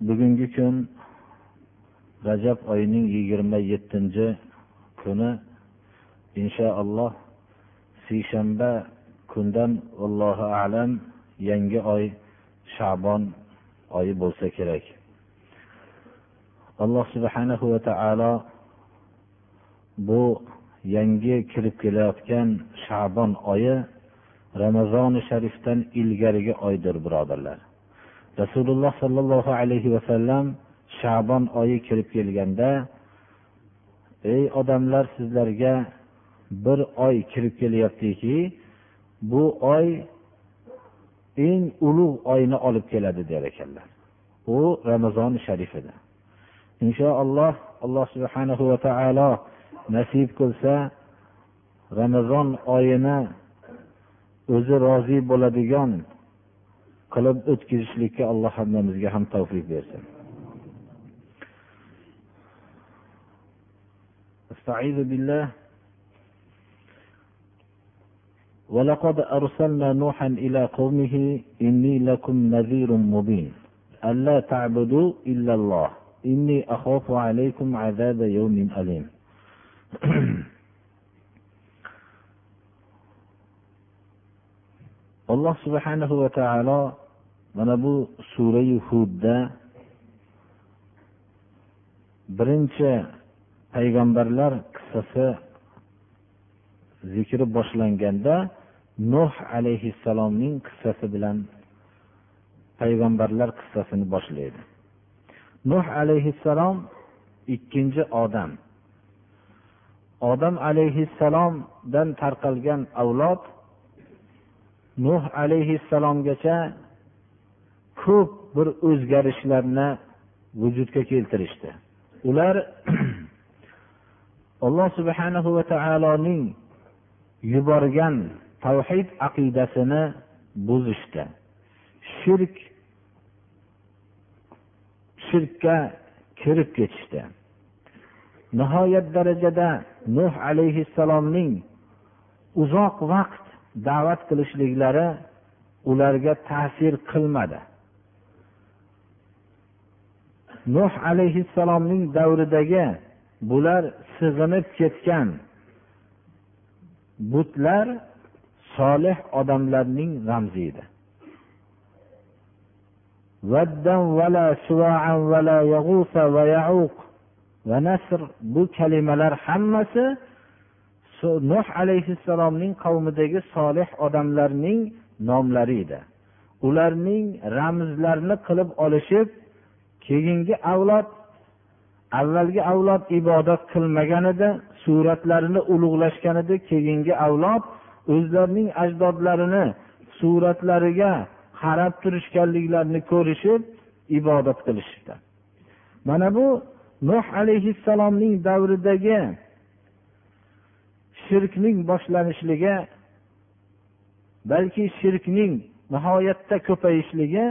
bugungi kun rajab oyining yigirma yettinchi kuni. Inshaalloh seshanba kundan allohu alam yangi oy shabon oyi bo'lsa kerak. Alloh subhanahu va taolo bu yangi kirib kelayotgan shabon oyi ramazoni sharifdan ilgarigi oydir birodarlar. Rasululloh sollallohu alayhi vasallam shabon oyi kirib kelganda ey odamlar sizlarga bir oy kirib kelyaptiki bu oy eng ulug' oyni olib keladi der ekanlar. U ramazoni sharif edi inshaalloh alloh subhanahu va taolo nasib qilsa ramazon oyini o'zi rozi bo'ladigan qilib o'tkazishlikka alloh hammamizga ham tavfiq bersin. استعيذ بالله ولقد أرسلنا نوحا إلى قومه إني لكم نذير مبين ألا تعبدوا إلا الله إني أخاف عليكم عذاب يوم أليم subhanahu va taolo mana bu surai hudda birinchi payg'ambarlar qissasi zikri boshlanganda nuh alayhissalomning qissasi bilan payg'ambarlar qissasini boshlaydi. Nuh alayhissalom ikkinchi odam. Odam alayhissalomdan tarqalgan avlod nuh alayhissalomgacha ko'p bir o'zgarishlarni vujudga keltirishdi. Ular alloh subhanahu va taoloning yuborgan tavhid aqidasini buzishdi. Shirk shirkka kirib ketishdi. Nihoyat darajada nuh alayhissalomning uzoq vaqt da'vat qilishliklari ularga ta'sir qilmadi. Nuh alayhissalomning davridagi bular sig'inib ketgan butlar solih odamlarning ramzi edi. Bu kalimalar hammasi nuh alayhissalomning qavmidagi solih odamlarning nomlari edi. Ularning ramzlarini qilib olishib keyingi avlod avvalgi avlod ibodat qilmagan edi suratlarini ulug'lashgan edi keyingi avlod o'zlarining ajdodlarini suratlariga qarab turishganliklarini ko'rishib ibodat qilishdi. Mana bu nuh alayhissalomning davridagi shirkning boshlanishligi balki shirkning nihoyatda ko'payishligi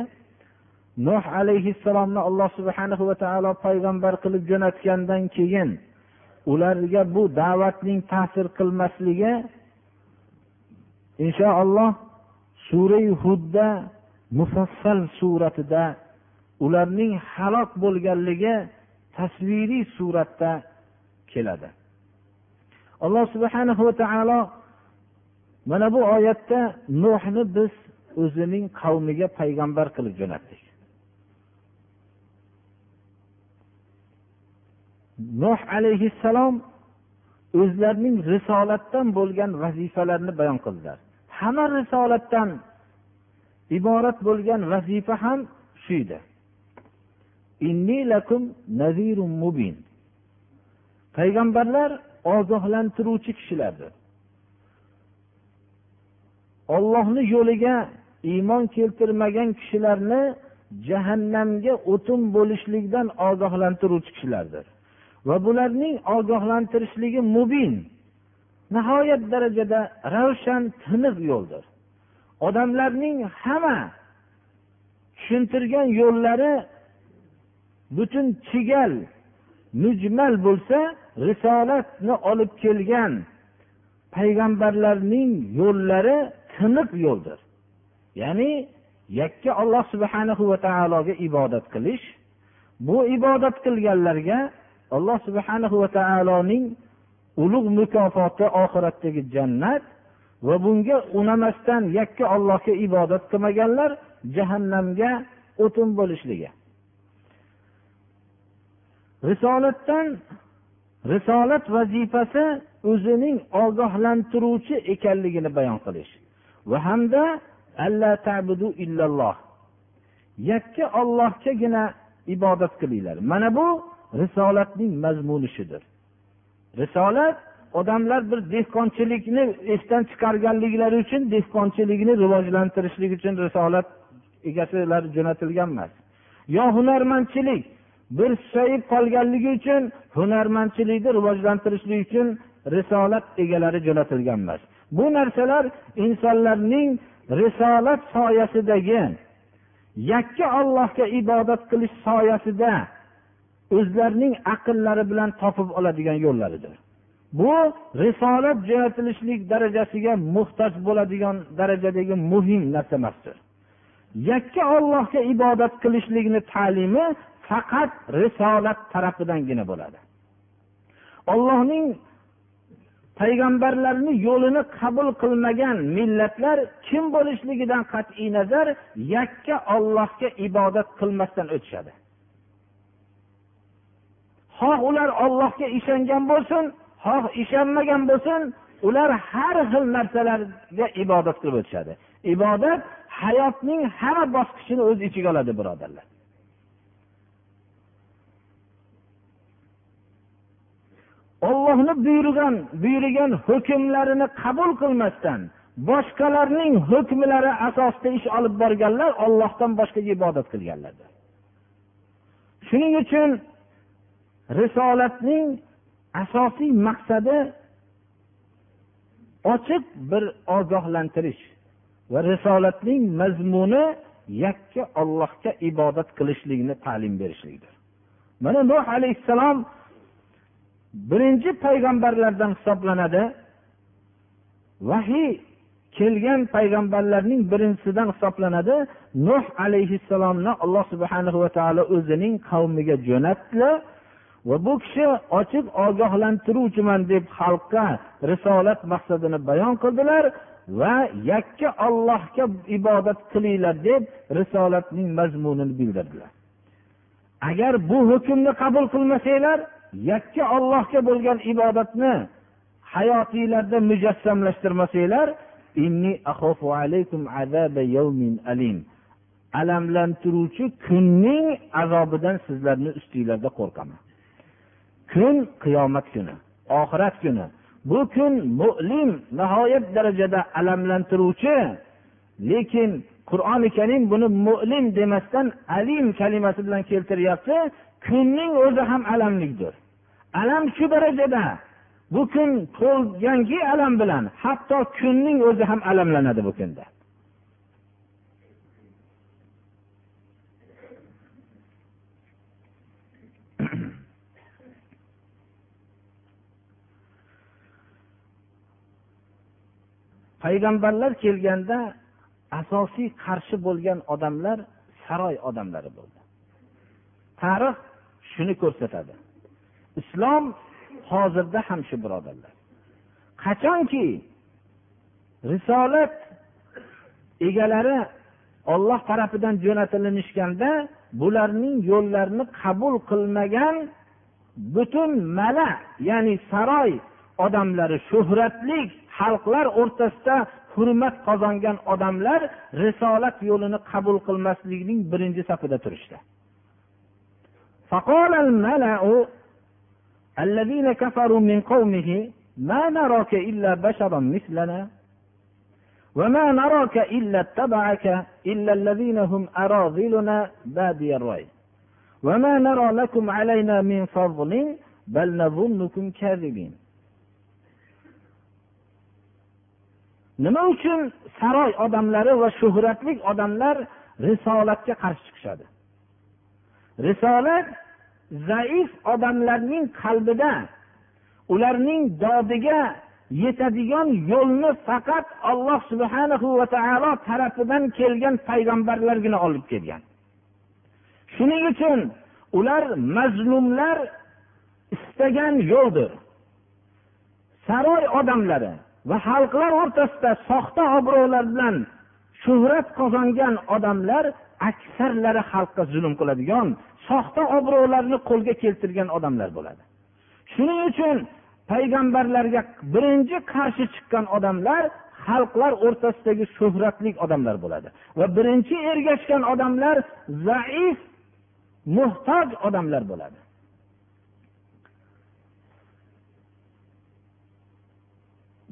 nuh alayhissalomni alloh subhanahu va taolo payg'ambar qilib jo'natgandan keyin ularga bu da'vatning ta'sir qilmasligi inshaalloh surai hudda mufassal suratida ularning halok bo'lganligi tasviriy suratda keladi. Alloh subhanahu va taolo mana bu oyatda nuhni biz o'zining qavmiga payg'ambar qilib jo'natdik. Nuh alayhissalom o'zlarining risolatdan bo'lgan vazifalarni bayon qildilar. Hamma risolatdan iborat bo'lgan vazifa ham shu edi. Payg'ambarlar ogohlantiruvchi kishilardir ollohni yo'liga iymon keltirmagan kishilarni jahannamga o'tin bo'lishlikdan ogohlantiruvchi kishilardir. Va bularning ogohlantirishligi mubin. Nihoyat darajada ravshan tiniq yo'ldir. Odamlarning hamma tushuntirgan yo'llari butun chigal mujmal bo'lsa risolatni olib kelgan payg'ambarlarning yo'llari tiniq yo'ldir. Ya'ni yakka alloh subhanahu va taologa ibodat qilish bu ibodat qilganlarga alloh subhana va taoloning ulug' mukofoti oxiratdagi jannat va bunga unamasdan yakka ollohga ibodat qilmaganlar jahannamga o'tin bo'lishligi. Risolatdan risolat vazifasi o'zining ogohlantiruvchi ekanligini bayon qilish va hamda alla tabudu illalloh. Yakka ollohgagina ibodat qilinglar. Mana bu risolatning mazmuni shudir risolat odamlar bir dehqonchilikni esdan chiqarganliklari uchun dehqonchilikni rivojlantirishlik uchun risolat egasilar jo'natilgan emas. Yo hunarmandchilik bir susayib qolganligi uchun hunarmandchilikni rivojlantirishlik uchun risolat egalari jo'natilgan emas. Bu narsalar insonlarning risolat soyasidagi yakka ollohga ibodat qilish soyasida o'zlarining aqllari bilan topib oladigan yo'llaridir. Bu risolat jo'natilishlik darajasiga muhtoj bo'ladigan darajadagi muhim narsa emasdir yakka ollohga ibodat qilishlikni ta'limi faqat risolat tarafidangina bo'ladi. Ollohning payg'ambarlarni yo'lini qabul qilmagan millatlar kim bo'lishligidan qat'iy nazar yakka ollohga ibodat qilmasdan o'tishadi. Xoh ular ollohga ishongan bo'lsin xoh ishonmagan bo'lsin ular har xil narsalarga ibodat qilib o'tishadi. Ibodat hayotning hamma bosqichini o'z ichiga oladi birodarlar. Ollohni buyurgan buyurgan hukmlarini qabul qilmasdan boshqalarning hukmlari asosida ish olib borganlar ollohdan boshqaga ibodat qilganlardir. Shuning uchun risolatning asosiy maqsadi ochiq bir ogohlantirish va risolatning mazmuni yakka ollohga ibodat qilishlikni ta'lim berishlikdir. Mana nuh alayhissalom birinchi payg'ambarlardan hisoblanadi. Vahiy kelgan payg'ambarlarning birinchisidan hisoblanadi. Nuh alayhissalomni alloh subhana va taolo o'zining qavmiga jo'natdi. Va bu kishi ochiq ogohlantiruvchiman deb xalqqa risolat maqsadini bayon qildilar va yakka ollohga ibodat qilinglar deb risolatning mazmunini bildirdilar. Agar bu hukmni qabul qilmasanglar yakka ollohga bo'lgan ibodatni hayotinglarda mujassamlashtirmasanglar alamlantiruvchi kunning azobidan sizlarni ustinglarda qo'rqaman. Kun qiyomat kuni oxirat kuni. Bu kun mu'lim nihoyat darajada alamlantiruvchi lekin qur'oni karim buni mu'lim demasdan alim kalimasi bilan keltiryapti kunning o'zi ham alamlidir alam shu darajada bu kun to'lganki alam bilan hatto kunning o'zi ham alamlanadi bu kunda. Payg'ambarlar kelganda asosiy qarshi bo'lgan odamlar saroy odamlari bo'ldi. Tarix shuni ko'rsatadi. Islom hozirda ham shu birodarlar. Qachonki risolat egalari olloh tarafidan jo'natilinishganda bularning yo'llarini qabul qilmagan butun mala ya'ni saroy odamlari shuhratlik xalqlar o'rtasida hurmat qozongan odamlar risolat yo'lini qabul qilmaslikning birinchi safida turishdi فقال الملأ الذين كفروا من قومه ما نراك إلا بشرا مثلنا وما نراك إلا اتبعك إلا الذين هم أراذلنا بادي الرأي وما نرى لكم علينا من فضل بل نظنكم كاذبين nima uchun saroy odamlari va shuhratli odamlar risolatga qarshi chiqishadi? Risolat zaif odamlarning qalbida ularning dodiga yetadigan yo'lni faqat alloh subhanahu va taolo tarafidan kelgan payg'ambarlargina olib kelgan. Shuning uchun ular mazlumlar istagan yo'ldir. Saroy odamlari va xalqlar o'rtasida soxta obro'lar bilan shuhrat qozongan odamlar aksarlari xalqqa zulm qiladigan soxta obro'larni qo'lga keltirgan odamlar bo'ladi. Shuning uchun payg'ambarlarga birinchi qarshi chiqqan odamlar xalqlar o'rtasidagi shuhratli odamlar bo'ladi va birinchi ergashgan odamlar zaif muhtoj odamlar bo'ladi.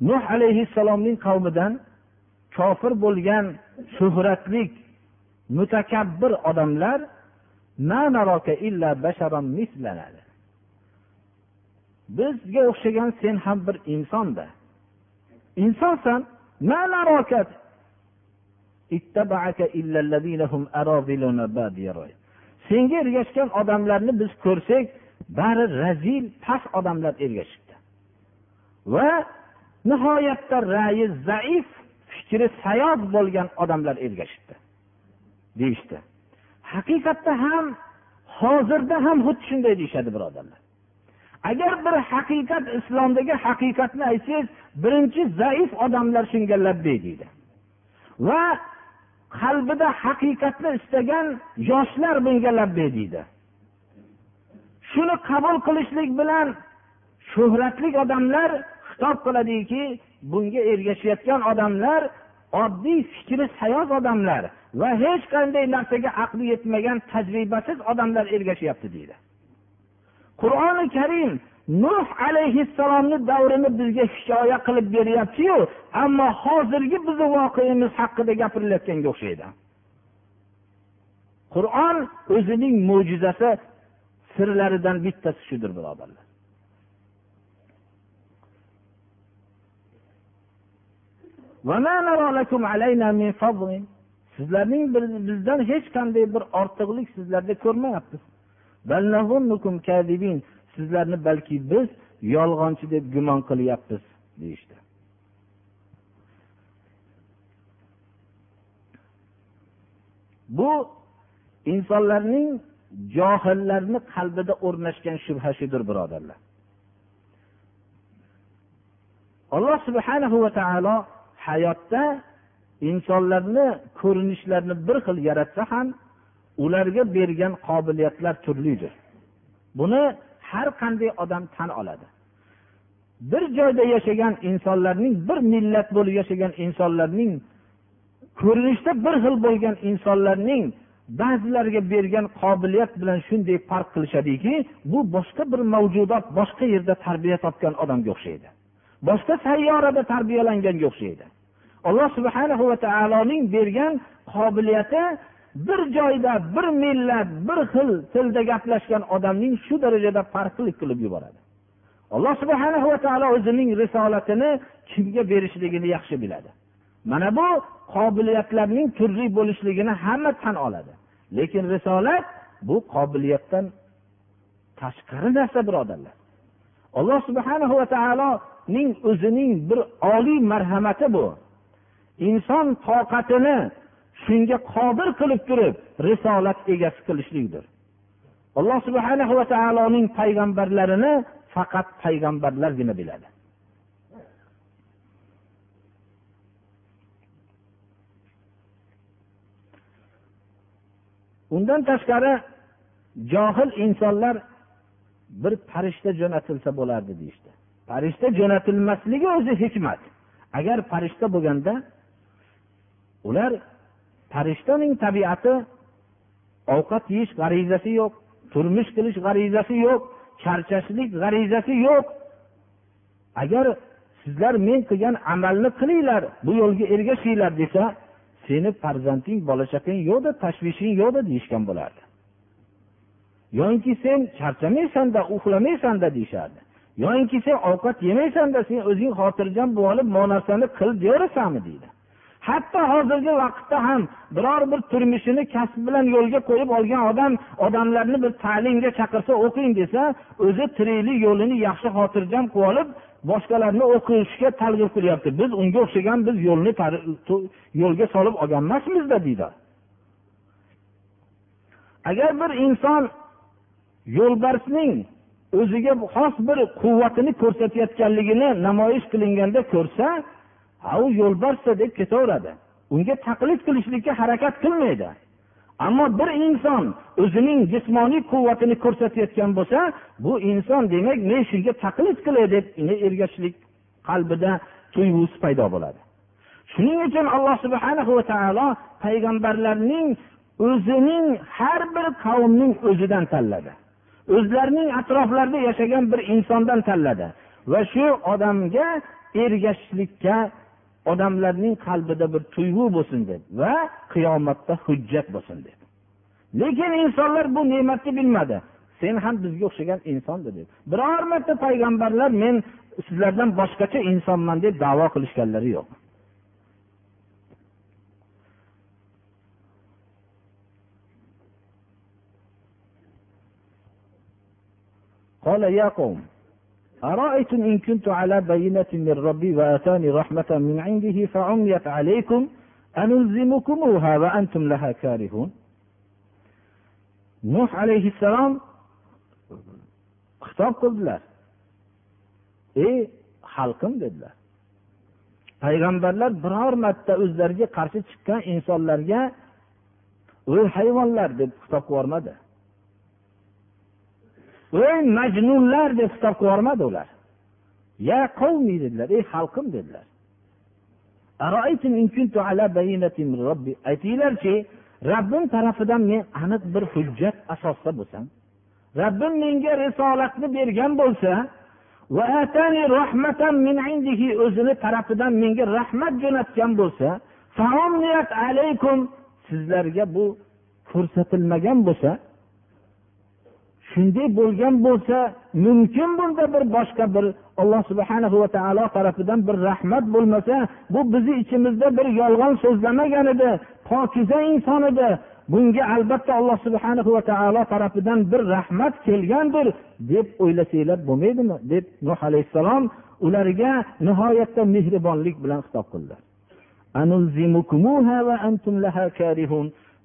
Nuh alayhissalomning qavmidan kofir bo'lgan shuhratli mutakabbir odamlar bizga o'xshagan sen ham bir insonda. Insonsan senga ergashgan odamlarni biz ko'rsak bari razil past odamlar ergashibdi. Va nihoyatda rayi zaif fikri sayoz bo'lgan odamlar ergashibdi. Deyishdi. Haqiqatda ham hozirda ham xuddi shunday deyishadi birodarlar agar bir haqiqat islomdagi haqiqatni aytsangiz birinchi zaif odamlar shunga labbay deydi. Va qalbida haqiqatni istagan yoshlar bunga labbay deydi. Shuni qabul qilishlik bilan shuhratli odamlar xitob qiladiki bunga ergashayotgan odamlar oddiy fikri sayoz odamlar va hech qanday narsaga aqli yetmagan tajribasiz odamlar ergashyapti deydi. Qur'oni karim nuh alayhissalomni davrini bizga hikoya qilib beryaptiyu ammo hozirgi bizni voqeamiz haqida gapirilayotganga o'xshaydi. Qur'on o'zining mo'jizasi sirlaridan bittasi shudir birodarlar. Sizlarning bizdan hech qanday bir ortiqlik sizlarda ko'rmayapmiz sizlarni balki biz yolg'onchi deb gumon qilyapmiz deyishdi. Bu insonlarning johillarni qalbida o'rnashgan shubhasidir birodarlar. Alloh subhanahu va taolo hayotda insonlarni ko'rinishlarini bir xil yaratsa ham ularga bergan qobiliyatlar turlidir. Buni har qanday odam tan oladi. Bir joyda yashagan insonlarning bir millat bo'lib yashagan insonlarning ko'rinishda bir xil bo'lgan insonlarning ba'zilariga bergan qobiliyat bilan shunday farq qilishadiki bu boshqa bir mavjudot boshqa yerda tarbiya topgan odamga o'xshaydi. Boshqa sayyorada tarbiyalanganga o'xshaydi. Alloh subhanahu va taoloning bergan qobiliyati bir joyda bir millat bir xil tilda gaplashgan odamning shu darajada farqlik qilib yuboradi. Alloh subhana va taolo o'zining risolatini kimga berishligini yaxshi biladi. Mana bu qobiliyatlarning turli bo'lishligini hamma tan oladi. Lekin risolat bu qobiliyatdan tashqari narsa birodarlar. Alloh subhanahu va taoloning o'zining bir oliy marhamati bu. Inson toqatini shunga qodir qilib turib risolat egasi qilishlikdir. Alloh subhana va taoloning payg'ambarlarini faqat payg'ambarlargina biladi. Undan tashqari johil insonlar bir farishta jo'natilsa bo'lardi deyishdi. Farishta jo'natilmasligi o'zi hikmat. Agar farishta bo'lganda ular farishtaning tabiati ovqat yeyish g'arizasi yo'q turmush qilish g'arizasi yo'q charchashlik g'arizasi yo'q. Agar sizlar men qilgan amalni qilinglar bu yo'lga ergashinglar desa seni farzanding bola chaqang yo'qda tashvishing yo'qda deyishgan bo'lardi. Yoinki sen charchamaysanda uxlamaysanda deyishardi. Yoinki sen ovqat yemaysanda sen o'zing xotirjam bo'lib olib bu narsani qil deyverasanmi deydi. Hatto hozirgi vaqtda ham biror bir turmushini kasb bilan yo'lga qo'yib olgan odam odamlarni bir ta'limga chaqirsa o'qing desa o'zi tiriklik yo'lini yaxshi xotirjam qilib olib boshqalarni o'qishga targ'ib qilyapti. Biz unga o'xshagan biz yo'lni yo'lga solib olgan emasmizda deydi. Agar bir inson yo'lbarsning o'ziga xos bir quvvatini ko'rsatayotganligini namoyish qilinganda ko'rsa ha u yo'lbarsda deb ketaveradi. Unga taqlid qilishlikka harakat qilmaydi. Ammo bir inson o'zining jismoniy quvvatini ko'rsatayotgan bo'lsa bu inson demak men shunga taqlid qilay deb ergashishlik qalbida tuyg'usi paydo bo'ladi. Shuning uchun alloh subhana va taolo payg'ambarlarning o'zining har bir qavmning o'zidan tanladi. O'zlarining atroflarida yashagan bir insondan tanladi. Va shu odamga ergashishlikka odamlarning qalbida bir tuyg'u bo'lsin deb va qiyomatda hujjat bo'lsin deb lekin insonlar bu ne'matni bilmadi sen ham bizga o'xshagan insondir deb biror marta payg'ambarlar men sizlardan boshqacha insonman deb davo qilishganlari yo'q قال يا قوم أرأيتم إن كنت على بينة من ربي وآتاني رحمة من عنده فعميت عليكم أنلزمكموها وأنتم لها كارهون nuh alayhissalom xitob qildilar ey xalqim dedilar payg'ambarlar biror marta o'zlariga qarshi chiqqan insonlarga ey hayvonlar deb xitob qilib ey majnunlar deb xitob qilib yubormadi ular. Ya qavmi dedilar ey xalqim dedilar. Aytinglarchi robbim tarafidan men aniq bir hujjat asosda bo'lsam robbim menga risolatni bergan bo'lsa o'zini tarafidan menga rahmat jo'natgan bo'lsa sizlarga bu ko'rsatilmagan bo'lsa shunday bo'lgan bo'lsa mumkin bunda bir boshqa bir alloh subhana va taolo tarafidan bir rahmat bo'lmasa bu bizni ichimizda bir yolg'on so'zlamagan edi pokiza inson edi. Bunga albatta alloh subhana va taolo tarafidan bir rahmat kelgandir deb o'ylasanglar bo'lmaydimi? deb nuh alayhissalom ularga nihoyatda mehribonlik bilan xitob qildilar.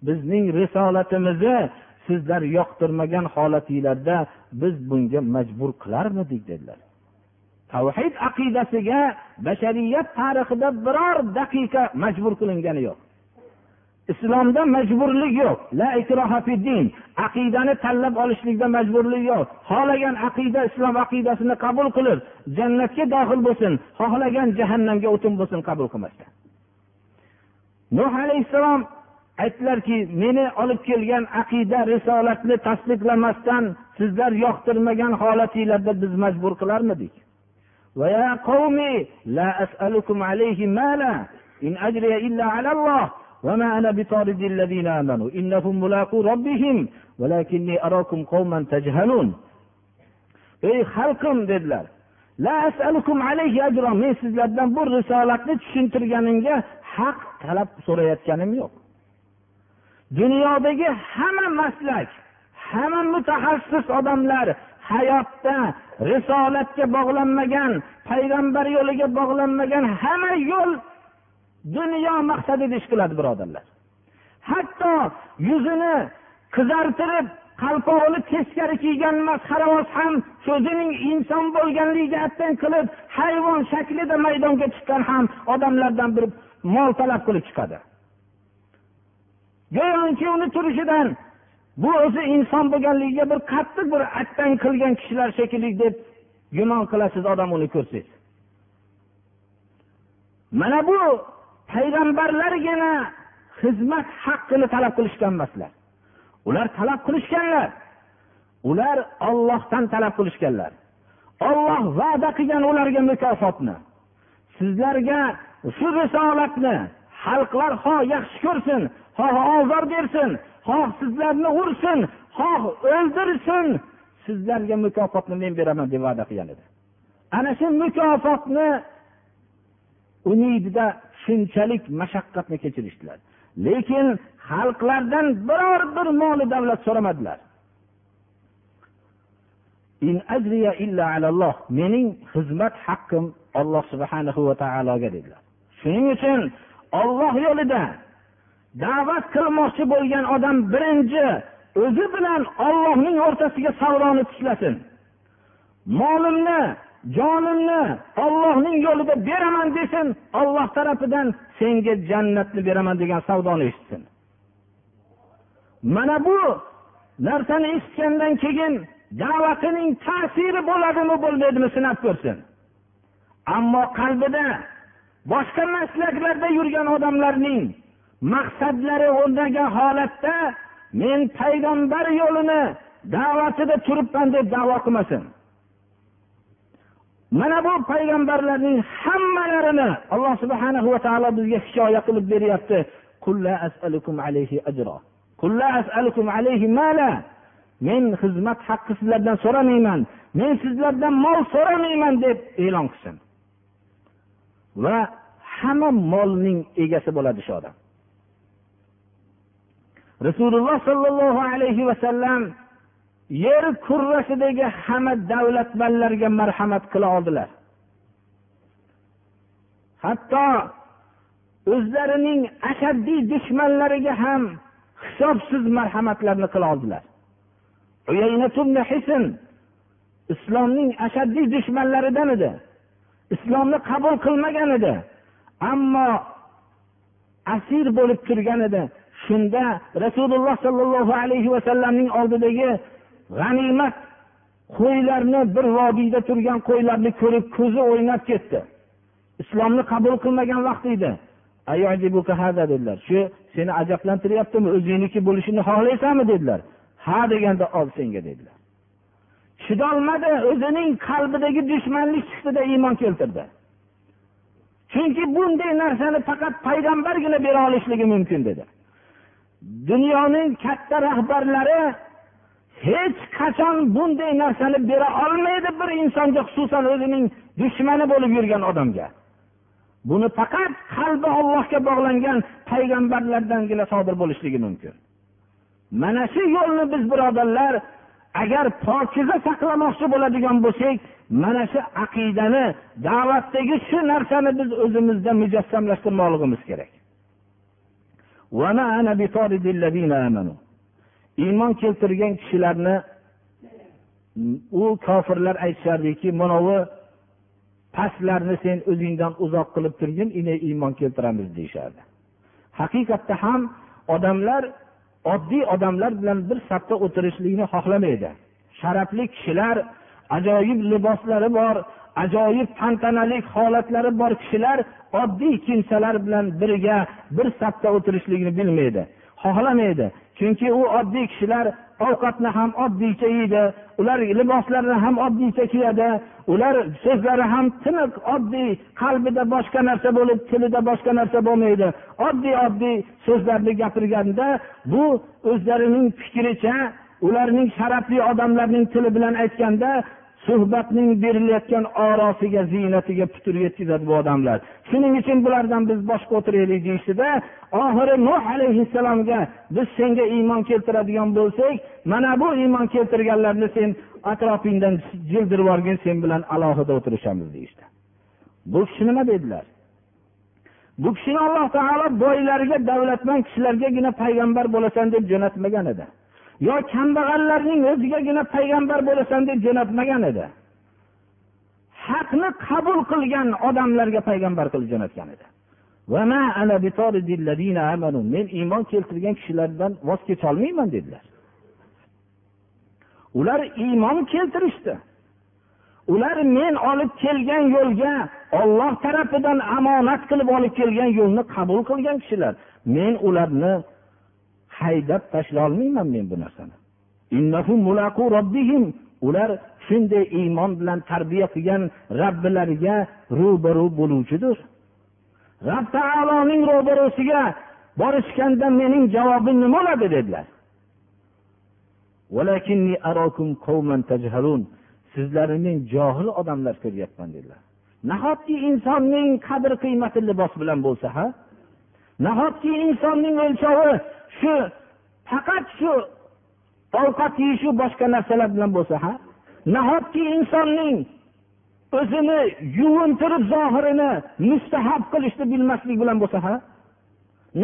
Bizning risolatimizni sizlar yoqtirmagan holatinglarda biz bunga majbur qilarmidik dedilar. Tavhid aqidasiga bashariyat tarixida biror daqiqa majbur qilingani yo'q. Islomda majburlik yo'q. La ikroha din. Aqidani tanlab olishlikda majburlik yo'q. Xohlagan aqida islom aqidasini qabul qilib jannatga dohil bo'lsin xohlagan jahannamga o'tin bo'lsin qabul qilmasdan. Nuh alayhissalom aytdilarki meni olib kelgan aqida risolatni tasdiqlamasdan sizlar yoqtirmagan holatinglarda biz majbur qilarmidik وما أنا بطارد الذين آمنوا إنهم ملاقو ربهم ولكني أراكم قوما تجهلون ey xalqim dedilar la asalukum alayhi ajra men sizlardan bu risolatni tushuntirganimga haq talab so'rayotganim yo'q Dunyodagi hamma maslak hamma mutaxassis odamlar hayotda risolatga bog'lanmagan payg'ambar yo'liga bog'lanmagan hamma yo'l dunyo maqsadida ish qiladi birodarlar. Hatto yuzini qizartirib qalpog'ini teskari kiygan masxaravoz ham o'zining inson bo'lganligiga attan qilib hayvon shaklida maydonga chiqqan ham odamlardan bir mol talab qilib chiqadi. Go'yoki uni turishidan bu o'zi inson bo'lganligiga bir qattiq bir attan qilgan kishilar shekilli deb gumon qilasiz odam uni ko'rsangiz mana bu payg'ambarlargina xizmat haqqini talab qilishgan emaslar. Ular talab qilishganlar. Ular ollohdan talab qilishganlar. Olloh va'da qilgan ularga mukofotni sizlarga shu risolatni xalqlar ho yaxshi ko'rsin xoh ozor bersin. Xoh sizlarni ursin. Xoh o'ldirsin. Sizlarga mukofotni men beraman deb va'da qilgan edi. Ana shu mukofotni umidida shunchalik mashaqqatni kechirishdilar. Lekin xalqlardan biror bir moli davlat so'ramadilar. Mening xizmat haqqim olloh subhanahu va taologa dedilar. Shuning uchun olloh yo'lida da'vat qilmoqchi bo'lgan odam birinchi o'zi bilan ollohning o'rtasiga savroni tishlasin. Molimni jonimni ollohning yo'lida beraman desin olloh tarafidan senga jannatni beraman degan savdoni eshitsin. Mana bu narsani eshitgandan keyin da'vatining ta'siri bo'ladimi bo'lmaydimi sinab ko'rsin. Ammo qalbida boshqa maslaklarda yurgan odamlarning maqsadlari o'rnagan holatda men payg'ambar yo'lini da'vatida turibman deb davo qilmasin. Mana bu payg'ambarlarning hammalarini alloh subhana va taolo bizga hikoya qilib beryapti. Men xizmat haqqi sizlardan so'ramayman. Men sizlardan mol so'ramayman deb e'lon qilsin. Va hamma molning egasi bo'ladi shu odam. Rasululloh sollallohu alayhi vasallam yer kurrasidagi hamma davlatmanlarga marhamat qila oldilar. Hatto o'zlarining ashaddiy dushmanlariga ham hisobsiz marhamatlarni qila oldilar. Islomning ashaddiy dushmanlaridan edi. Islomni qabul qilmagan edi ammo asir bo'lib turgan edi. Shunda rasululloh sollallohu alayhi vasallamning oldidagi g'animat qo'ylarni bir vodiyda turgan qo'ylarni ko'rib ko'zi o'ynab ketdi. Islomni qabul qilmagan vaqt edi. Dedilar. Shu seni ajablantiryaptimi? O'zingniki bo'lishini xohlaysanmi dedilar. Ha deganda ol senga dedilar. Chidolmadi o'zining qalbidagi dushmanlik chiqdida iymon keltirdi. Chunki bunday narsani faqat payg'ambargina bera olishligi mumkin dedi. Dunyoning katta rahbarlari hech qachon bunday narsani bera olmaydi bir insonga xususan o'zining dushmani bo'lib yurgan odamga. Buni faqat qalbi ollohga bog'langan payg'ambarlardangina sodir bo'lishligi mumkin. Mana shu yo'lni biz birodarlar agar pokiza saqlamoqchi bo'ladigan bo'lsak mana shu aqidani da'vatdagi shu narsani biz o'zimizda mujassamlashtirmoqligimiz kerak. Iymon keltirgan kishilarni u kofirlar aytishardiki manavi pastlarni sen o'zingdan uzoq qilib turgin ine iymon keltiramiz deyishardi. Haqiqatda ham odamlar oddiy odamlar bilan bir safda o'tirishlikni xohlamaydi. Sharafli kishilar ajoyib liboslari bor ajoyib tantanali holatlari bor kishilar oddiy kimsalar bilan birga bir safda o'tirishlikni bilmaydi xohlamaydi. Chunki u oddiy kishilar ovqatni ham oddiycha yeydi ular liboslarini ham oddiycha kiyadi ular so'zlari ham tiniq oddiy qalbida boshqa narsa bo'lib tilida boshqa narsa bo'lmaydi. Oddiy oddiy so'zlarni gapirganda bu o'zlarining fikricha ularning sharafli odamlarning tili bilan aytganda suhbatning berilayotgan orosiga ziynatiga putur yetkazadi bu odamlar. Shuning uchun bulardan biz boshqa o'tiraylik deyishdida oxiri nuh alayhissalomga biz senga iymon keltiradigan bo'lsak mana bu iymon keltirganlarni sen atrofingdan jildirib yuborgin sen bilan alohida o'tirishamiz deyishdi. Bu kishi nima dedilar? Bu kishini alloh taolo boylarga davlatmand kishilargagina payg'ambar bo'lasan deb jo'natmagan edi. Yo kambag'allarning o'zigagina payg'ambar bo'lasan deb jo'natmagan edi. Haqni qabul qilgan odamlarga payg'ambar qilib jo'natgan edi. Men iymon keltirgan kishilardan voz kecholmayman dedilar. Ular iymon keltirishdi. Ular men olib kelgan yo'lga olloh tarafidan omonat qilib olib kelgan yo'lni qabul qilgan kishilar. Men ularni haydab tashlay olmayman men bu narsani. Ular shunday iymon bilan tarbiya qilgan robbilariga ro'baru bo'luvchidir. Rob taoloning ro'barusiga borishganda mening javobim nima bo'ladi dedilar sizlarni men johil odamlar ko'ryapman dedilar. Nahotki insonning qadr qiymati libos bilan bo'lsa ha nahotki insonning o'lchovi shu faqat shu ovqat yeyishu boshqa narsalar bilan bo'lsa ha? Nahotki insonning o'zini yuvintirib zohirini mustahab qilishni bilmaslik bilan bo'lsa ha?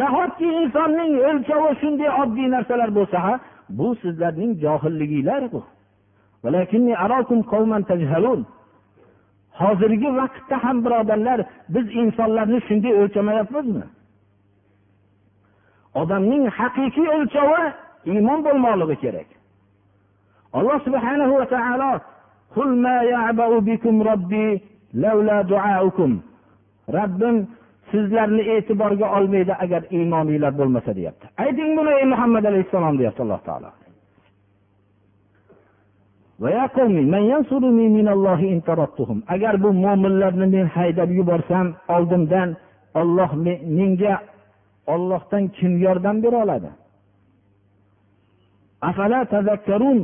Nahotki insonning o'lchovi shunday oddiy narsalar bo'lsa ha? Bu sizlarning johilliginglar bu hozirgi vaqtda ham birodarlar biz insonlarni shunday o'lchamayapmizmi? Odamning haqiqiy o'lchovi iymon bo'lmoqligi kerak. Alloh subhanahu va taolo robbim sizlarni e'tiborga olmaydi agar iymoninglar bo'lmasa deyapti. Ayting buni ey muhammad alayhissalom deyapti alloh taolo. Agar bu mo'minlarni men haydab yuborsam oldimdan olloh menga ollohdan kim yordam bera oladi?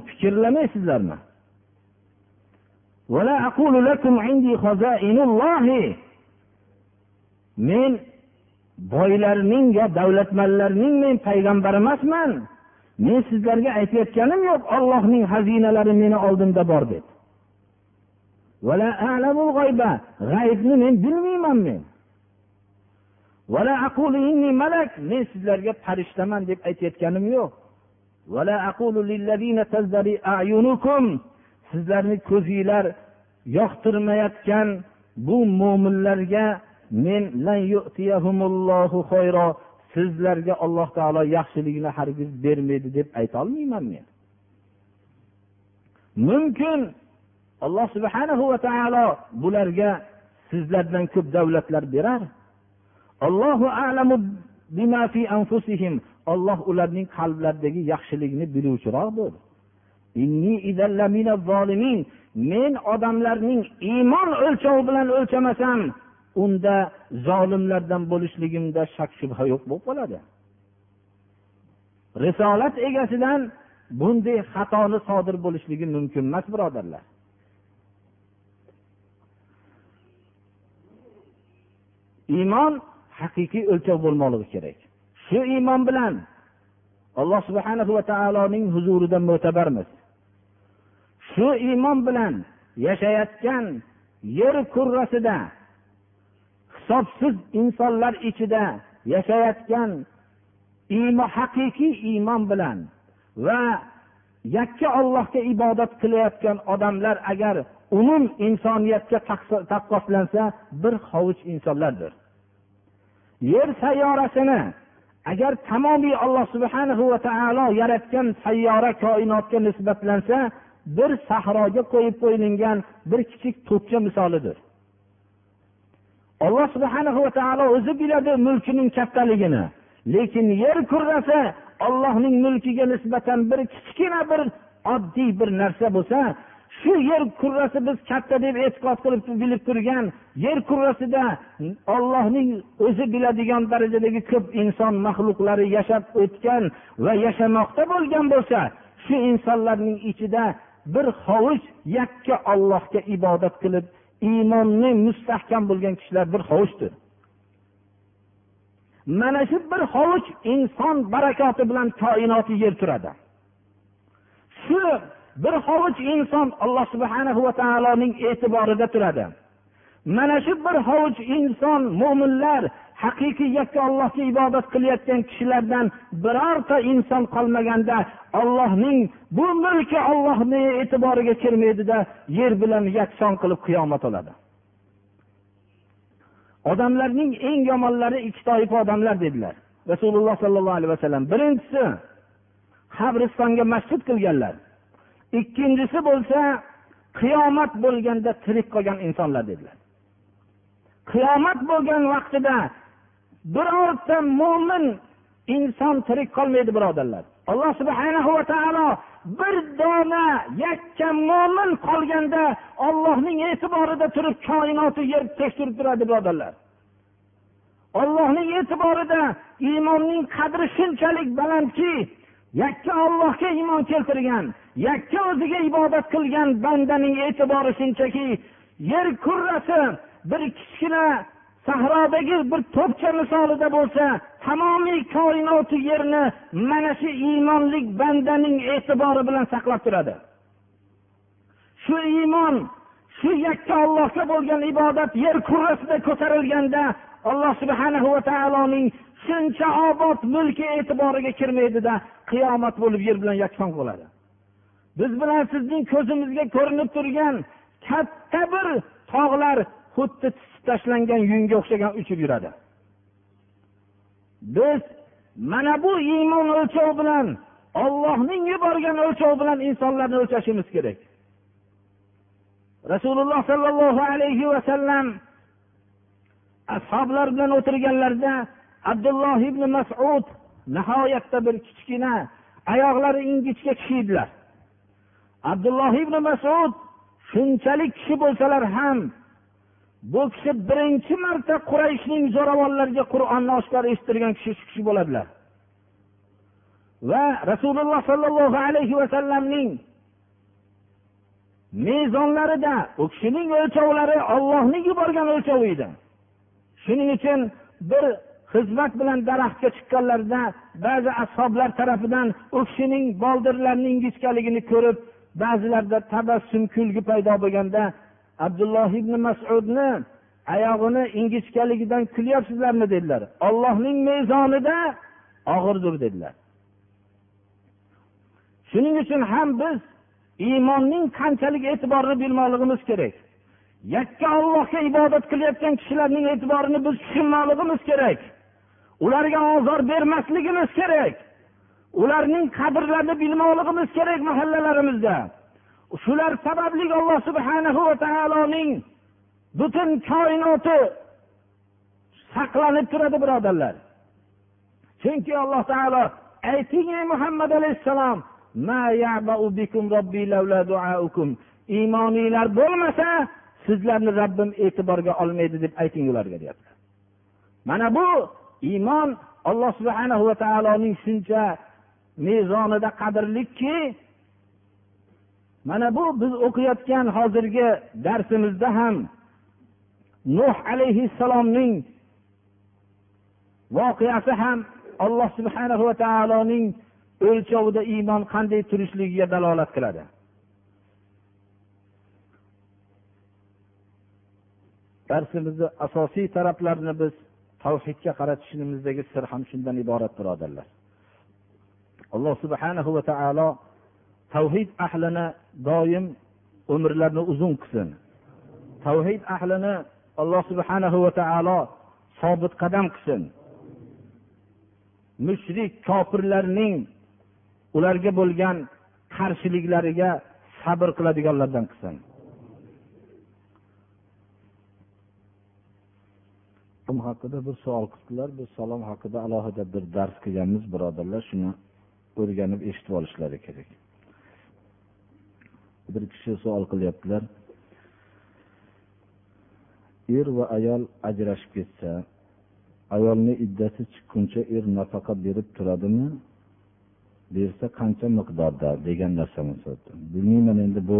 Fikrlamaysizlarmi? Men boylarning yo davlatmanlarning men payg'ambari emasman men sizlarga aytayotganim yo'q ollohning xazinalari meni oldimda bor deb. G'aybni men bilmayman men. Malak. Men sizlarga farishtaman deb aytayotganim yo'q. Sizlarni ko'zinglar yoqtirmayotgan bu mo'minlarga men sizlarga alloh taolo yaxshilikni hargiz bermaydi deb aytolmayman men. Mumkin alloh subhanahu va taolo bularga sizlardan ko'p davlatlar berar. Allohu alamu bima fi anfusihim. Olloh ularning qalblaridagi yaxshilikni biluvchiroqdir. Men odamlarning iymon o'lchovi bilan o'lchamasam unda zolimlardan bo'lishligimda shak shubha yo'q bo'lib qoladi. Risolat egasidan bunday xatoni sodir bo'lishligi mumkin emas birodarlar. Iymon haqiqiy o'lchov bo'lmoqligi kerak. Shu iymon bilan alloh subhana va taoloning huzurida mo'tabarmiz. Shu iymon bilan yashayotgan yer kurrasida hisobsiz insonlar ichida yashayotgan iymon haqiqiy iymon bilan va yakka ollohga ibodat qilayotgan odamlar agar umum insoniyatga taqqoslansa bir hovuch insonlardir. Yer sayyorasini agar tamomiy alloh subhanahu va taolo yaratgan sayyora koinotga nisbatlansa bir sahroga qo'yib qo'yilgan bir kichik to'pcha misolidir. Alloh subhana va taolo o'zi biladi mulkining kattaligini lekin yer kurrasi ollohning mulkiga nisbatan bir kichkina bir oddiy bir narsa bo'lsa shu yer kurrasi biz katta deb e'tiqod qilib bilib turgan yer kurrasida ollohning o'zi biladigan darajadagi ko'p inson maxluqlari yashab o'tgan va yashamoqda bo'lgan bo'lsa shu insonlarning ichida bir hovuch yakka ollohga ibodat qilib iymonni mustahkam bo'lgan kishilar bir hovuchdir. Mana shu bir hovuch inson barakoti bilan koinoti yer turadi. Shu bir hovuch inson alloh subhana va taoloning e'tiborida turadi. Mana shu bir hovuch inson mo'minlar haqiqiy yakka allohga ibodat qilayotgan kishilardan birorta inson qolmaganda ollohning bu mulki ollohni e'tiboriga kirmaydida yer bilan yakson qilib qiyomat bo'ladi odamlarning eng yomonlari ikki toifa odamlar dedilar. Rasululloh sollallohu alayhi vasallam. Birinchisi qabristonga masjid qilganlar. Ikkinchisi bo'lsa qiyomat bo'lganda tirik qolgan insonlar dedilar. Qiyomat bo'lgan vaqtida birorta mo'min inson tirik qolmaydi birodarlar. Alloh subhanahu va taolo bir dona yakka mo'min qolganda ollohning e'tiborida turib koinoti yer tekshirib turadi birodarlar. Ollohning e'tiborida iymonning qadri shunchalik balandki yakka ollohga iymon keltirgan yakka o'ziga ibodat qilgan bandaning e'tibori shunchaki yer kurrasi bir kichkina sahrodagi bir to'pcha misolida bo'lsa tamomiy koinoti yerni mana shu iymonlik bandaning e'tibori bilan saqlab turadi. Shu iymon shu yakka ollohga bo'lgan ibodat yer kurrasida ko'tarilganda alloh subhanahu va taoloning shuncha obod mulki e'tiboriga kirmaydida qiyomat bo'lib yer bilan yakson bo'ladi. Biz bilan sizning ko'zimizga ko'rinib turgan katta bir tog'lar xuddi tashlangan yunga o'xshagan uchib yuradi. Biz mana bu iymon o'lchovi bilan ollohning yuborgan o'lchovi bilan insonlarni o'lchashimiz kerak. Rasululloh sollallohu alayhi vasallam ashoblar bilan o'tirganlarida abdulloh ibn masud nihoyatda bir kichkina oyoqlari ingichka kishi edilar abdulloh ibn masud shunchalik kishi bo'lsalar ham bu kishi birinchi marta qurayshning zo'ravonlariga qur'onni oshkor eshittirgan kishi shu kishi bo'ladilar. Va rasululloh sollallohu alayhi vasallamning mezonlarida u kishining o'lchovlari ollohning yuborgan o'lchovi edi. Shuning uchun bir xizmat bilan daraxtga chiqqanlarida ba'zi ashoblar tarafidan u kishining boldirlarini ingichkaligini ko'rib ba'zilarda tabassum kulgi paydo bo'lganda abdulloh ibn masudni oyog'ini ingichkaligidan kulyapsizlarmi dedilar. Ollohning mezonida og'irdir dedilar. Shuning uchun ham biz iymonning qanchalik e'tiborini bilmoqligimiz kerak. Yakka ollohga ibodat qilayotgan kishilarning e'tiborini biz tushunmoqligimiz kerak. Ularga ozor bermasligimiz kerak. Ularning qadrlarini bilmoqligimiz kerak mahallalarimizda. Shular sababli alloh subhanahu va taoloning butun koinoti saqlanib turadi birodarlar. Chunki alloh taolo ayting ey muhammad alayhissalom iymoninglar bo'lmasa sizlarni robbim e'tiborga olmaydi deb ayting ularga deyaptilar mana bu iymon alloh subhana va taoloning shuncha mezonida qadrlikki mana bu biz o'qiyotgan hozirgi darsimizda ham nuh alayhissalomning voqeasi ham alloh subhanahu va taoloning o'lchovida iymon qanday turishligiga dalolat qiladi. Darsimizni asosiy taraflarini biz tavhidga qaratishimizdagi sir ham shundan iborat birodarlar. Alloh subhanahu va taolo tavhid ahlini doim umrlarini uzun qilsin. Tavhid ahlini alloh subhanahu va taolo sobit qadam qilsin. Mushrik kofirlarning ularga bo'lgan qarshiliklariga sabr qiladiganlardan qilsin. Haqida bir savol qildilar biz salom haqida alohida bir dars qilganmiz birodarlar. Shuni o'rganib eshitib olishlari kerak. Bir kishi savol qilyaptilar. Er va ayol ajrashib ketsa ayolni iddasi chiqquncha er nafaqa berib turadimi? Bersa qancha miqdorda degan narsani bilmayman endi bu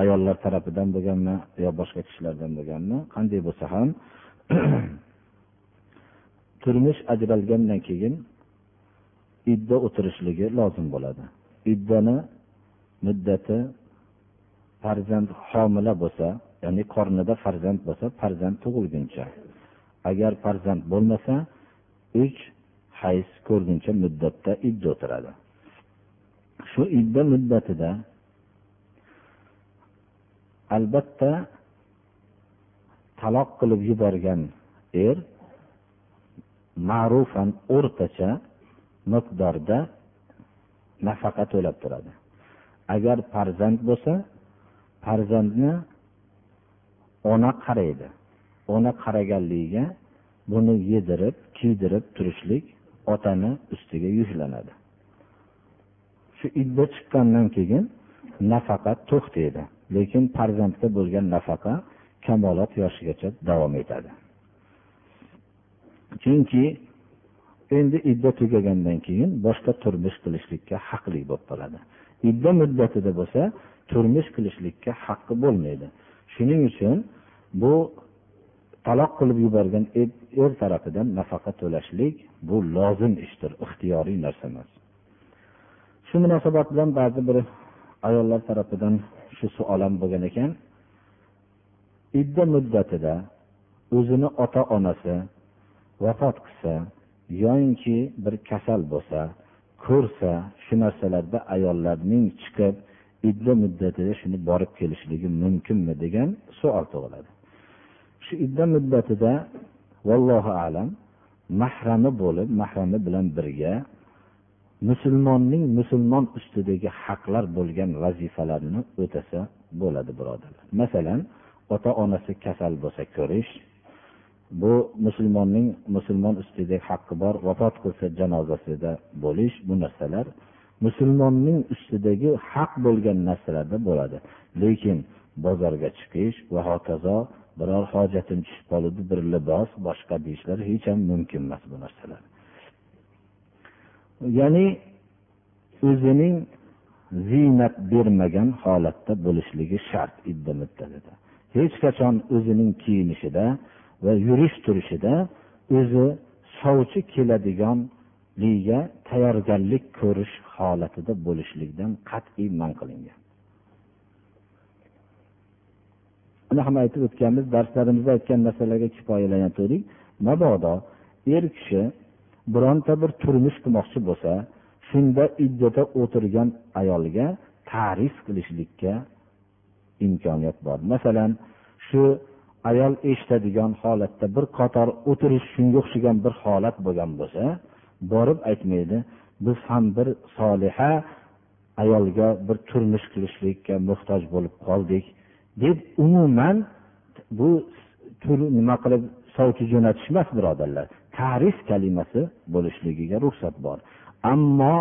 ayollar tarafidan bo'lganmi yo boshqa kishilardan bo'lganmi qanday bo'lsa ham. Turmush ajralgandan keyin idda o'tirishligi lozim bo'ladi. Iddani muddati farzand homila bo'lsa ya'ni qornida farzand bo'lsa farzand tug'ilguncha. Agar farzand bo'lmasa uch hayz ko'rguncha muddatda idda o'tiradi. Shu idda muddatida albatta taloq qilib yuborgan er ma'rufan o'rtacha miqdorda nafaqa to'lab turadi. Agar farzand bo'lsa farzandni ona qaraydi. Ona qaraganligiga buni yedirib kiydirib turishlik otani ustiga yuklanadi shu idda chiqqandan keyin nafaqa to'xtaydi lekin farzandga bo'lgan nafaqa kamolot yoshigacha davom etadi. Chunki endi idda tugagandan keyin boshqa turmush qilishlikka haqli bo'lib qoladi. Idda muddatida bo'lsa turmush qilishlikka haqqi bo'lmaydi. Shuning uchun bu taloq qilib yuborgan er, er tarafidan nafaqa to'lashlik bu lozim ishdir ixtiyoriy narsa emas. Shu munosabat bilan ba'zi bir ayollar tarafidan shu savol ham bo'lgan ekan. Idda muddatida o'zini ota onasi vafot qilsa yoyinki bir kasal bo'lsa ko'rsa shu narsalarda ayollarning chiqib idda muddatida shuni borib kelishligi mumkinmi degan savol tug'iladi. Shu idda muddatida vallohu alam mahrami bo'lib mahrami bilan birga musulmonning musulmon ustidagi haqlar bo'lgan vazifalarni o'tasa bo'ladi birodarlar. Masalan ota onasi kasal bo'lsa ko'rish bu musulmonning musulmon ustida haqqi bor. Vafot qilsa janozasida bo'lish bu narsalar musulmonning ustidagi haq bo'lgan narsalarda bo'ladi. Lekin bozorga chiqish va hokazo biror hojatim tushib qoldi bir libos boshqa deyishlar hech ham mumkin emas bu narsalar. Ya'ni o'zining ziynat bermagan holatda bo'lishligi shart idda muddatida hech qachon o'zining kiyinishida va yurish turishida o'zi sovchi keladiganligiga tayyorgarlik ko'rish holatida bo'lishlikdan qat'iy man qilingan. Buni ham aytib o'tganmiz darslarimizda aytgan narsalarga kifoyalantirdik. Mabodo er kishi bironta bir turmush qurmoqchi bo'lsa shunda iddada o'tirgan ayolga ta'rif qilishlikka imkoniyat bor. Masalan shu ayol eshitadigan holatda bir qator o'tirish shunga o'xshagan bir holat bo'lgan bo'lsa borib aytmaydi biz ham bir soliha ayolga bir turmush qilishlikka muhtoj bo'lib qoldik deb umuman bu nima qilib sovchi jo'natish emas birodarlar ta'rif kalimasi bo'lishligiga ruxsat bor. Ammo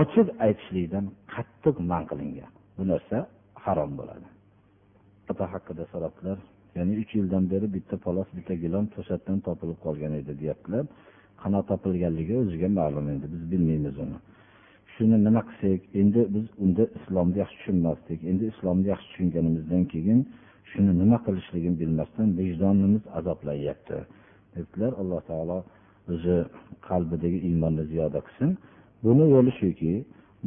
ochiq aytishlikdan qattiq man qilingan. Bu narsa harom bo'ladi. Ota haqida so'rabdilar. Ya'ni uch yildan beri bitta palos bitta gilam to'satdan topilib qolgan edi deyaptilar. Qanaqa topilganligi o'ziga ma'lum endi biz bilmaymiz uni. Shuni nima qilsak? Endi biz unda islomni yaxshi tushunmasdik. Endi islomni yaxshi tushunganimizdan keyin shuni nima qilishligini bilmasdan vijdonimiz azoblayapti debdilar. Alloh taolo o'zi qalbidagi iymonni ziyoda qilsin. Buni yo'li shuki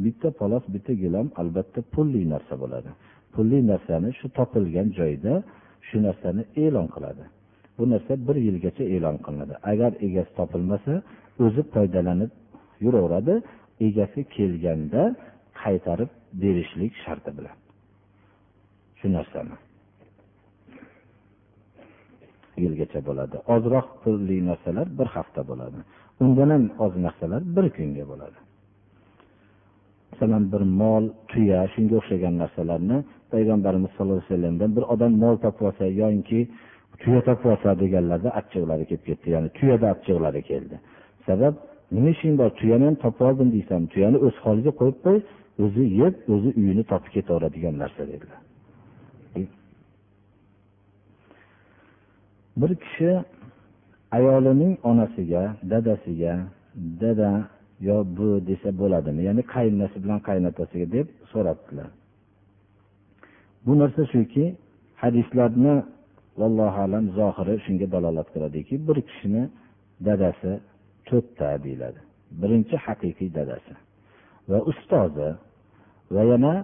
bitta palos bitta gilam albatta pulli narsa bo'ladi. Pulli narsani shu topilgan joyda shu narsani e'lon qiladi. Bu narsa bir yilgacha e'lon qilinadi. Agar egasi topilmasa o'zi foydalanib yuraveradi egasi kelganda qaytarib berishlik sharti bilan. Shu narsani. Yilgacha bo'ladi. Ozroq pulli narsalar bir hafta bo'ladi. Undan ham oz narsalar bir kunga bo'ladi. Masalan bir mol tuya shunga o'xshagan narsalarni payg'ambarimiz sallallohu alayhi vasallamdan bir odam mol topib olsa yoinki tuya topib olsa deganlarda achchiqlari kelib ketdi. Ya'ni tuyada achchiqlari keldi. Sabab nima ishing bor? Tuyani ham topib oldim deysan tuyani o'z holiga qo'yib qo'y o'zi yeb o'zi uyini topib ketaveradigan narsa dedilar. Bir kishi ayolining onasiga dadasiga dada yo bu desa bo'ladimi? ya'ni qaynonasi bilan qaynotasiga deb so'rabdilar bu narsa shuki hadislarni vallohu alam zohiri shunga dalolat qiladiki bir kishini dadasi to'rtta deyiladi. Birinchi haqiqiy dadasi. Va ustozi va yana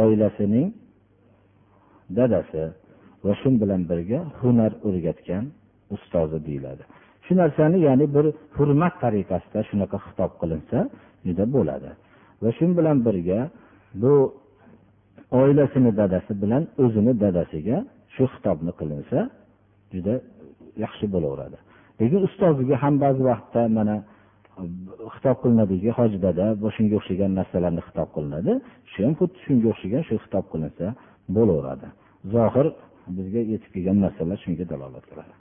oilasining dadasi va shu bilan birga hunar o'rgatgan ustozi deyiladi. Shu narsani ya'ni bir hurmat tariqasida shunaqa xitob qilinsa juda bo'ladi. Va shu bilan birga bu oilasini dadasi bilan o'zini dadasiga shu xitobni qilinsa juda yaxshi bo'laveradi. Lekin ustoziga ham ba'zi vaqtda mana xitob qilinadiki hoji dada shunga o'xshagan narsalarni xitob qilinadi shu ham xuddi shunga o'xshagan shu xitob qilinsa bo'laveradi. Zohir bizga yetib kelgan narsalar shunga dalolat qiladi.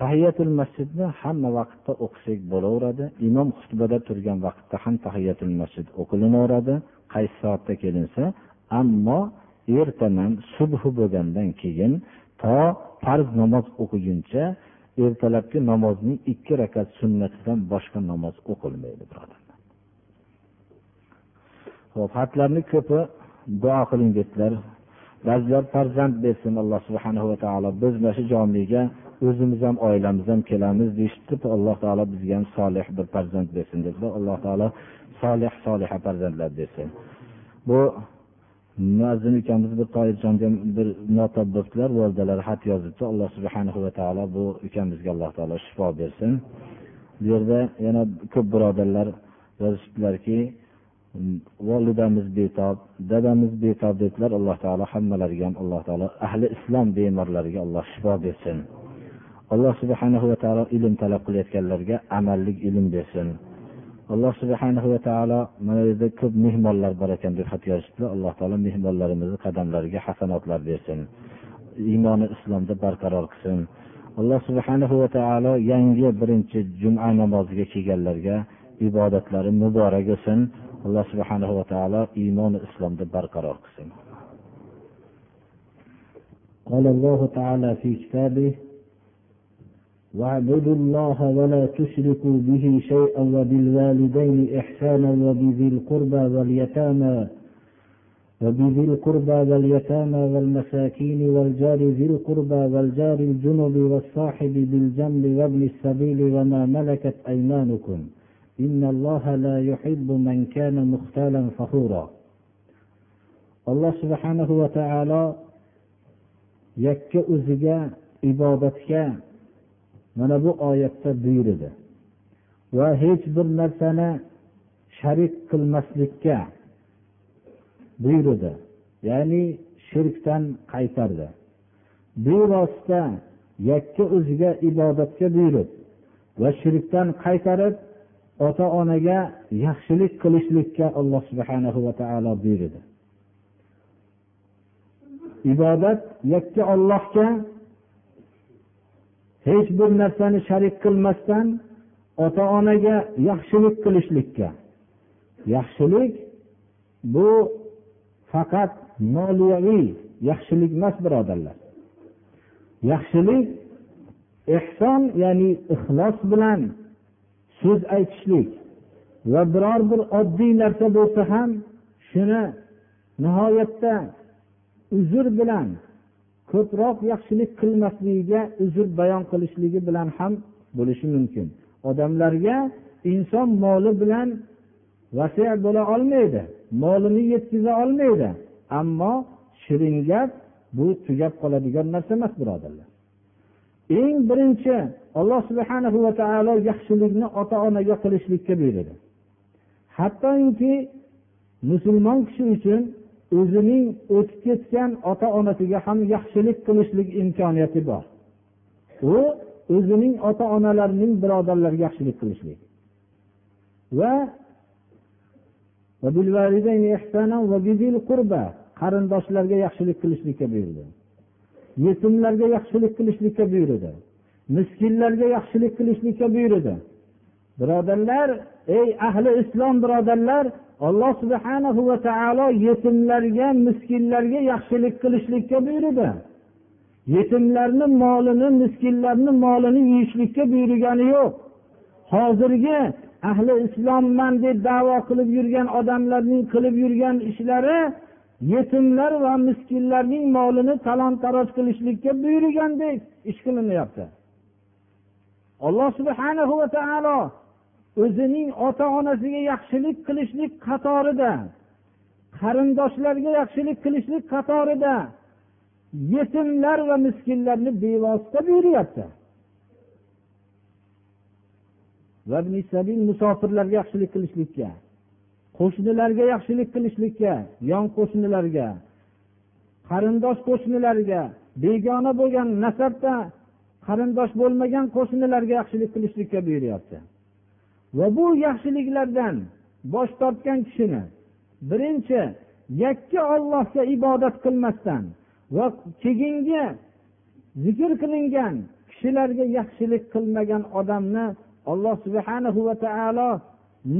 Tahiyatul masjidni hamma vaqtda o'qisak bo'laveradi. Imom xutbada turgan vaqtda ham tahiyatul masjid o'qilinaveradi qaysi soatda kelinsa. Ammo ertaman subhi bo'lgandan keyin to farz namoz o'qiguncha ertalabki namozning ikki rakat sunnatidan boshqa namoz o'qilmaydi birodarlar. Ho'p xatlarni ko'pi duo qiling dedilar ba'zilar farzand bersin alloh subhana va taolo biz mana shu jomiga o'zimiz ham oilamiz ham kelamiz deyishibdi alloh taolo bizga ham solih bir farzand bersin dedilar alloh taolo solih soliha farzandlar bersin. Bu muazzin ukamiz bir toirjonga bir notob bo'libdilar volidalari xat yozibdi. Alloh subhanahu va taolo bu ukamizga alloh taolo shifo bersin. Bu yerda yana ko'p birodarlar yozishibdilarki volidamiz betob dadamiz betob dedilar. Alloh taolo hammalariga ham alloh taolo ahli islom bemorlariga alloh shifo bersin. alloh subhanahu va taolo ilm talab qilayotganlarga amallik ilm bersin alloh subhanahu va taolo mana bu yerda ko'p mehmonlar bor ekan deb xat yozishdilar alloh taolo mehmonlarimizni qadamlariga hasanotlar bersin iymoni islomda barqaror qilsin alloh subhanahu va taolo yangi birinchi juma namoziga kelganlarga ibodatlari muborak bo'lsin alloh subhanahu va taolo iymoni islomda barqaror qilsin قال الله تعالى في كتابه واعبدوا الله ولا تشركوا به شيئا وبالوالدين إحسانا وبذي القربى واليتامى وبذي القربى واليتامى والمساكين والجار ذي القربى والجار الجنب والصاحب بالجنب وابن السبيل وما ملكت أيمانكم إن الله لا يحب من كان مختالا فخورا. alloh subhanahu va taolo yakka mana bu oyatda buyurdi. Va hech bir narsani sharik qilmaslikka buyurdi. Ya'ni shirkdan qaytardi. Bevosita yakka o'ziga ibodatga buyurib va shirkdan qaytarib ota onaga yaxshilik qilishlikka alloh subhanahu va taolo buyurdi. Ibodat yakka ollohga hech bir narsani sharik qilmasdan ota onaga yaxshilik qilishlikka. Yaxshilik bu faqat moliyaviy yaxshilik emas birodarlar. Yaxshilik ehson ya'ni ixlos bilan so'z aytishlik va biror bir oddiy narsa bo'lsa ham shuni nihoyatda uzr bilan ko'proq yaxshilik qilmasligiga uzr bayon qilishligi bilan ham bo'lishi mumkin. Odamlarga inson moli bilan vasiya bo'la olmaydi molini yetkaza olmaydi ammo shirin gap bu tugab qoladigan narsa emas birodarlar. Eng birinchi alloh subhana va taolo yaxshilikni ota onaga qilishlikka buyurdi hattoki musulmon kishi uchun o'zining o'tib ketgan ota onasiga ham yaxshilik qilishlik imkoniyati bor. U o'zining ota onalarining birodarlariga yaxshilik qilishlik. Va qarindoshlarga yaxshilik qilishlikka buyurdi. Yetimlarga yaxshilik qilishlikka buyurdi. Miskinlarga yaxshilik qilishlikka buyurdi. Birodarlar ey ahli islom birodarlar alloh subhana va taolo yetimlarga miskinlarga yaxshilik qilishlikka buyurdi. Yetimlarni molini miskinlarni molini yeyishlikka buyurgani yo'q. Hozirgi ahli islomman deb davo qilib yurgan odamlarning qilib yurgan ishlari yetimlar va miskinlarning molini talon taroj qilishlikka buyurgandek ish qilinyapti. Alloh subhanahu va taolo o'zining ota onasiga yaxshilik qilishlik qatorida qarindoshlarga yaxshilik qilishlik qatorida yetimlar va miskinlarni bevosita buyuryapti. Musofirlarga yaxshilik qilishlikka qo'shnilarga yaxshilik qilishlikka yon qo'shnilarga qarindosh qo'shnilarga begona bo'lgan nasabda qarindosh bo'lmagan qo'shnilarga yaxshilik qilishlikka buyuryapti. Va bu yaxshiliklardan bosh tortgan kishini birinchi yakka ollohga ibodat qilmasdan va keyingi zikr qilingan kishilarga yaxshilik qilmagan odamni alloh subhanahu va taolo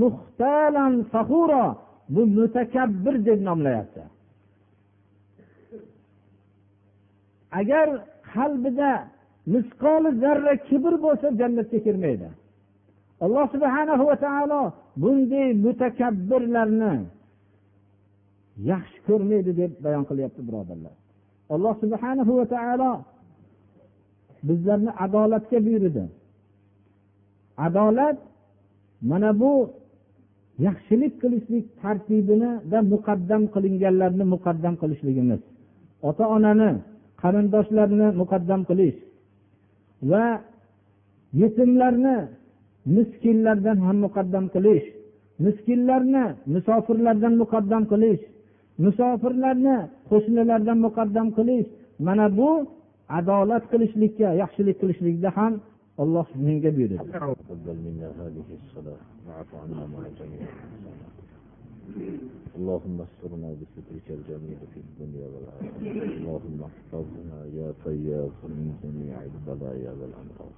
muxtalan fahuro bu mutakabbir deb nomlayapti. Agar qalbida misqoli zarra kibr bo'lsa jannatga kirmaydi. Alloh subhanahu va taolo bunday mutakabbirlarni yaxshi ko'rmaydi deb bayon qilyapti birodarlar. Alloh subhanahu va taolo bizlarni adolatga buyurdi. Adolat mana bu yaxshilik qilishlik tartibinida muqaddam qilinganlarni muqaddam qilishligimiz. Ota onani qarindoshlarni muqaddam qilish va yetimlarni miskinlardan ham muqaddam qilish miskinlarni musofirlardan muqaddam qilish musofirlarni qo'shnilardan muqaddam qilish mana bu adolat qilishlikka yaxshilik qilishlikda ham olloh menga buyurdi اللهم استرنا بسترك الجميل في الدنيا والآخرة اللهم احفظنا يا فياض من جميع البلايا والأمراض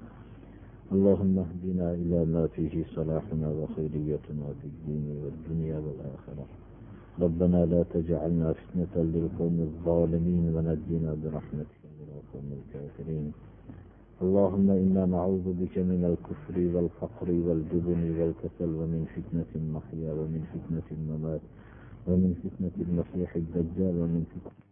اللهم اهدنا إلى ما فيه صلاحنا وخيريتنا في الدين والدنيا والآخرة. ربنا لا تجعلنا فتنة للقوم الظالمين ونجنا برحمتك من القوم الكافرين. اللهم إنا نعوذ بك من الكفر والفقر والجبن والكسل ومن فتنة المحيا ومن فتنة الممات ومن فتنة المسيح الدجال ومن فتنة